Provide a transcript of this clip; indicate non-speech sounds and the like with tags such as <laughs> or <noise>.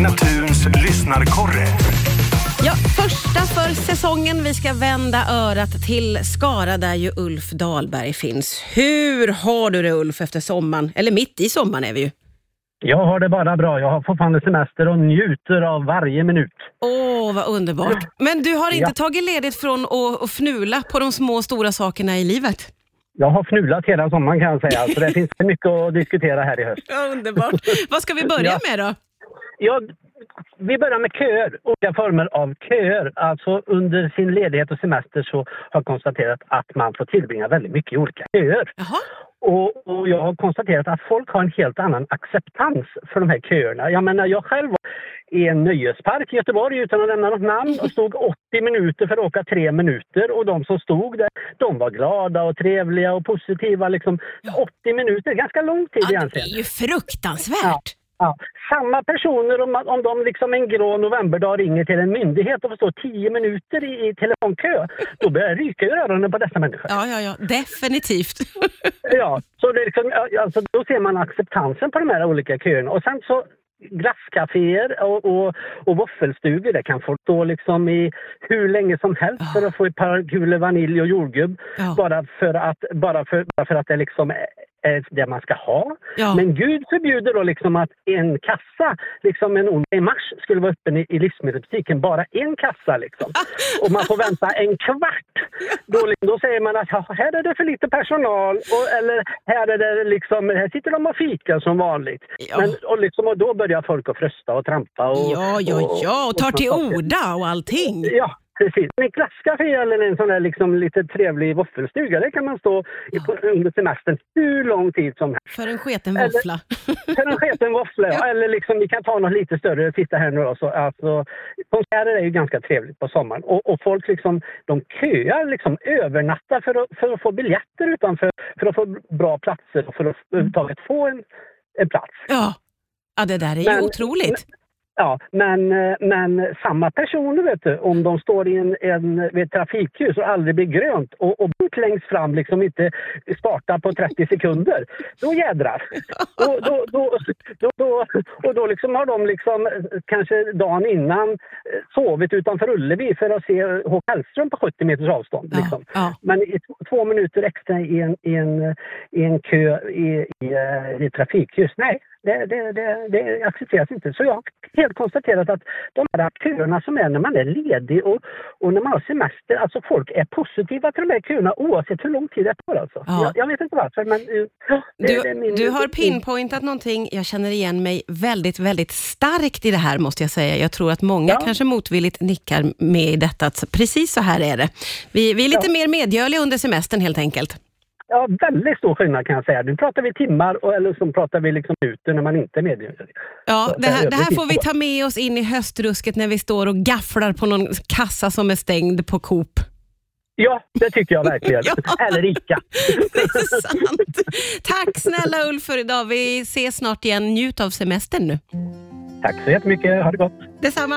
Stina Tuns lyssnarkorre. Ja, första för säsongen. Vi ska vända örat till Skara där ju Ulf Dahlberg finns. Hur har du det Ulf efter sommaren? Eller mitt i sommaren är vi ju. Jag har det bara bra. Jag har fortfarande semester och njuter av varje minut. Åh, vad underbart. Men du har inte Ja. tagit ledigt från att, att fnula på de små och stora sakerna i livet? Jag har fnulat hela sommaren kan jag säga, så det finns mycket att diskutera här i höst. Ja, underbart. Vad ska vi börja Ja. med då? Ja, vi börjar med köer, olika former av köer. Alltså under sin ledighet och semester så har jag konstaterat att man får tillbringa väldigt mycket i olika köer. Jaha. Och, och jag har konstaterat att folk har en helt annan acceptans för de här köerna. Jag menar, jag själv var i en nöjespark i Göteborg utan att nämna något namn och stod 80 minuter för att åka tre minuter och de som stod där, de var glada och trevliga och positiva. Liksom. 80 minuter, ganska lång tid Ja, det egentligen. är ju fruktansvärt. Ja, samma personer, om, om de liksom en grå novemberdag ringer till en myndighet och får stå 10 minuter i, i telefonkö, då börjar det ryka i öronen på dessa människor. Ja, ja, ja, definitivt. <laughs> Ja, så det liksom, alltså, då ser man acceptansen på de här olika köerna. Och sen så glasscaféer och, och, och våffelstugor, det kan folk stå liksom i hur länge som helst för att få ett par kulor vanilj och jordgubb. Ja. Bara, för att, bara, för, bara för att det liksom det man ska ha. Ja. Men Gud förbjuder då liksom att en kassa, liksom en onsdag i mars, skulle vara öppen i, i livsmedelsbutiken. Bara en kassa liksom. <laughs> Och man får vänta en kvart. Då, då säger man att här är det för lite personal och, eller här, är det liksom, här sitter de och fikar som vanligt. Ja. Men, och, liksom, och då börjar folk att frösta och trampa. Och, Ja, ja, ja, och tar till orda och allting. Ja, precis. En glasscafé eller en sån där liksom lite trevlig våffelstuga, där kan man stå på, under semestern hur lång tid som helst. För en sketen våffla. <laughs> För en sketen våffla, ja. Ja. Eller liksom, vi kan ta något lite större, titta här nu då. Så, alltså, konserter är ju ganska trevligt på sommaren. Och, och folk liksom, de köar liksom, övernattar för att, för att få biljetter utanför, för att få bra platser och för att överhuvudtaget få en, en plats. Ja. ja, det där är ju Men- otroligt. Ja, men, eh, men samma personer, vet du, om de står i en, en, vid ett trafikljus och aldrig blir grönt och, och längst fram liksom inte startar på 30 sekunder, då jädrar. <laughs> Då, då, då, då, då, och då liksom har de liksom, eh, kanske dagen innan eh, sovit utanför Ullevi för att se Håkan Hellström på 70 meters avstånd. Liksom. ja. Men i två minuter extra i en, i en, i en kö i, i, i trafikljus, nej, det, det, det, det accepteras inte. Så jag har helt konstaterat att de här köerna som är när man är ledig och, och när man har semester, alltså folk är positiva till de här köerna oavsett hur lång tid det tar alltså. Ja. Jag, jag vet inte varför men eh, ja, det, Du, min, du har pinpointat någonting, jag känner igen mig väldigt, väldigt starkt i det här måste jag säga. Jag tror att många Ja. kanske motvilligt nickar med i detta, att precis så här är det. Vi, vi är lite mer medgörliga under semestern helt enkelt. Ja, väldigt stor skillnad kan jag säga. Nu pratar vi timmar och, eller så pratar vi liksom ute när man inte är medveten. Ja, det här, det här är får vi ta med oss in i höstrusket när vi står och gafflar på någon kassa som är stängd på Coop. Ja, det tycker jag verkligen. <laughs> Ja. Eller Ica. <laughs> Det är sant. Tack snälla Ulf för idag. Vi ses snart igen. Njut av semestern nu. Tack så jättemycket. Ha det gott. Detsamma.